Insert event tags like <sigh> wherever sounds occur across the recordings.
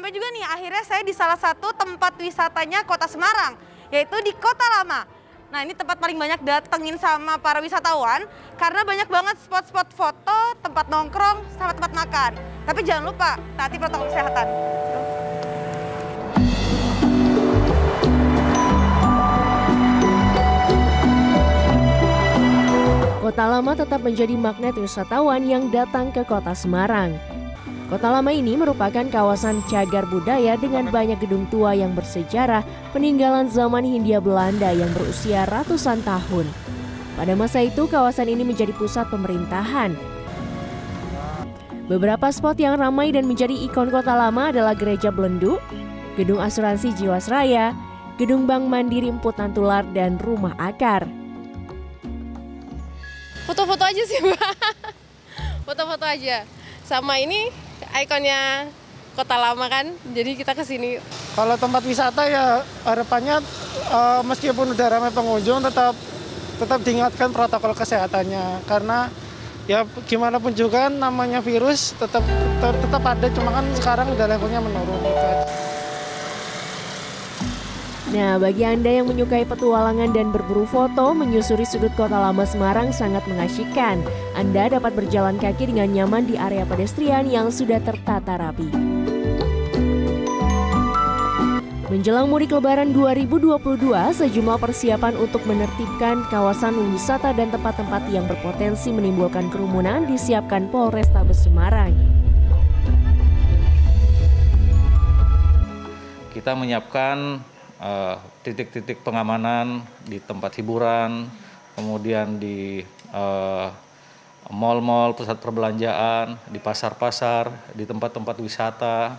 rame juga nih, akhirnya saya di salah satu tempat wisatanya kota Semarang, yaitu di Kota Lama. Nah ini tempat paling banyak datengin sama para wisatawan, karena banyak banget spot-spot foto, tempat nongkrong, sama tempat makan. Tapi jangan lupa, taati protokol kesehatan. Kota Lama tetap menjadi magnet wisatawan yang datang ke kota Semarang. Kota Lama ini merupakan kawasan cagar budaya dengan banyak gedung tua yang bersejarah peninggalan zaman Hindia Belanda yang berusia ratusan tahun. Pada masa itu, kawasan ini menjadi pusat pemerintahan. Beberapa spot yang ramai dan menjadi ikon kota lama adalah Gereja Belendu, Gedung Asuransi Jiwasraya, Gedung Bank Mandiri Emput Nantular, dan Rumah Akar. foto-foto aja sih mbak <laughs> foto-foto aja sama ini ikonnya kota lama kan? Jadi kita ke sini Kalau tempat wisata ya harapannya eh, meskipun udah ramai pengunjung tetap tetap diingatkan protokol kesehatannya. Karena ya gimana pun juga namanya virus tetap tetap, tetap ada cuma kan sekarang udah levelnya menurun gitu. Nah, bagi Anda yang menyukai petualangan dan berburu foto, menyusuri sudut kota lama Semarang sangat mengasyikkan. Anda dapat berjalan kaki dengan nyaman di area pedestrian yang sudah tertata rapi. Menjelang mudik lebaran 2022, sejumlah persiapan untuk menertibkan kawasan wisata dan tempat-tempat yang berpotensi menimbulkan kerumunan disiapkan Polrestabes Semarang. kita menyiapkan eh, titik-titik pengamanan di tempat hiburan, kemudian di eh, mall-mall, pusat perbelanjaan, di pasar-pasar, di tempat-tempat wisata,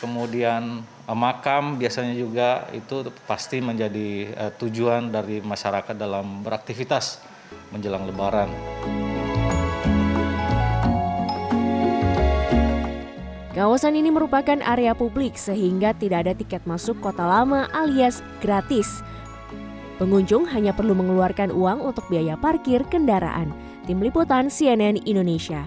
kemudian eh, makam biasanya juga itu pasti menjadi eh, tujuan dari masyarakat dalam beraktivitas menjelang Lebaran. Kawasan ini merupakan area publik sehingga tidak ada tiket masuk kota lama alias gratis. Pengunjung hanya perlu mengeluarkan uang untuk biaya parkir kendaraan. Tim Liputan CNN Indonesia.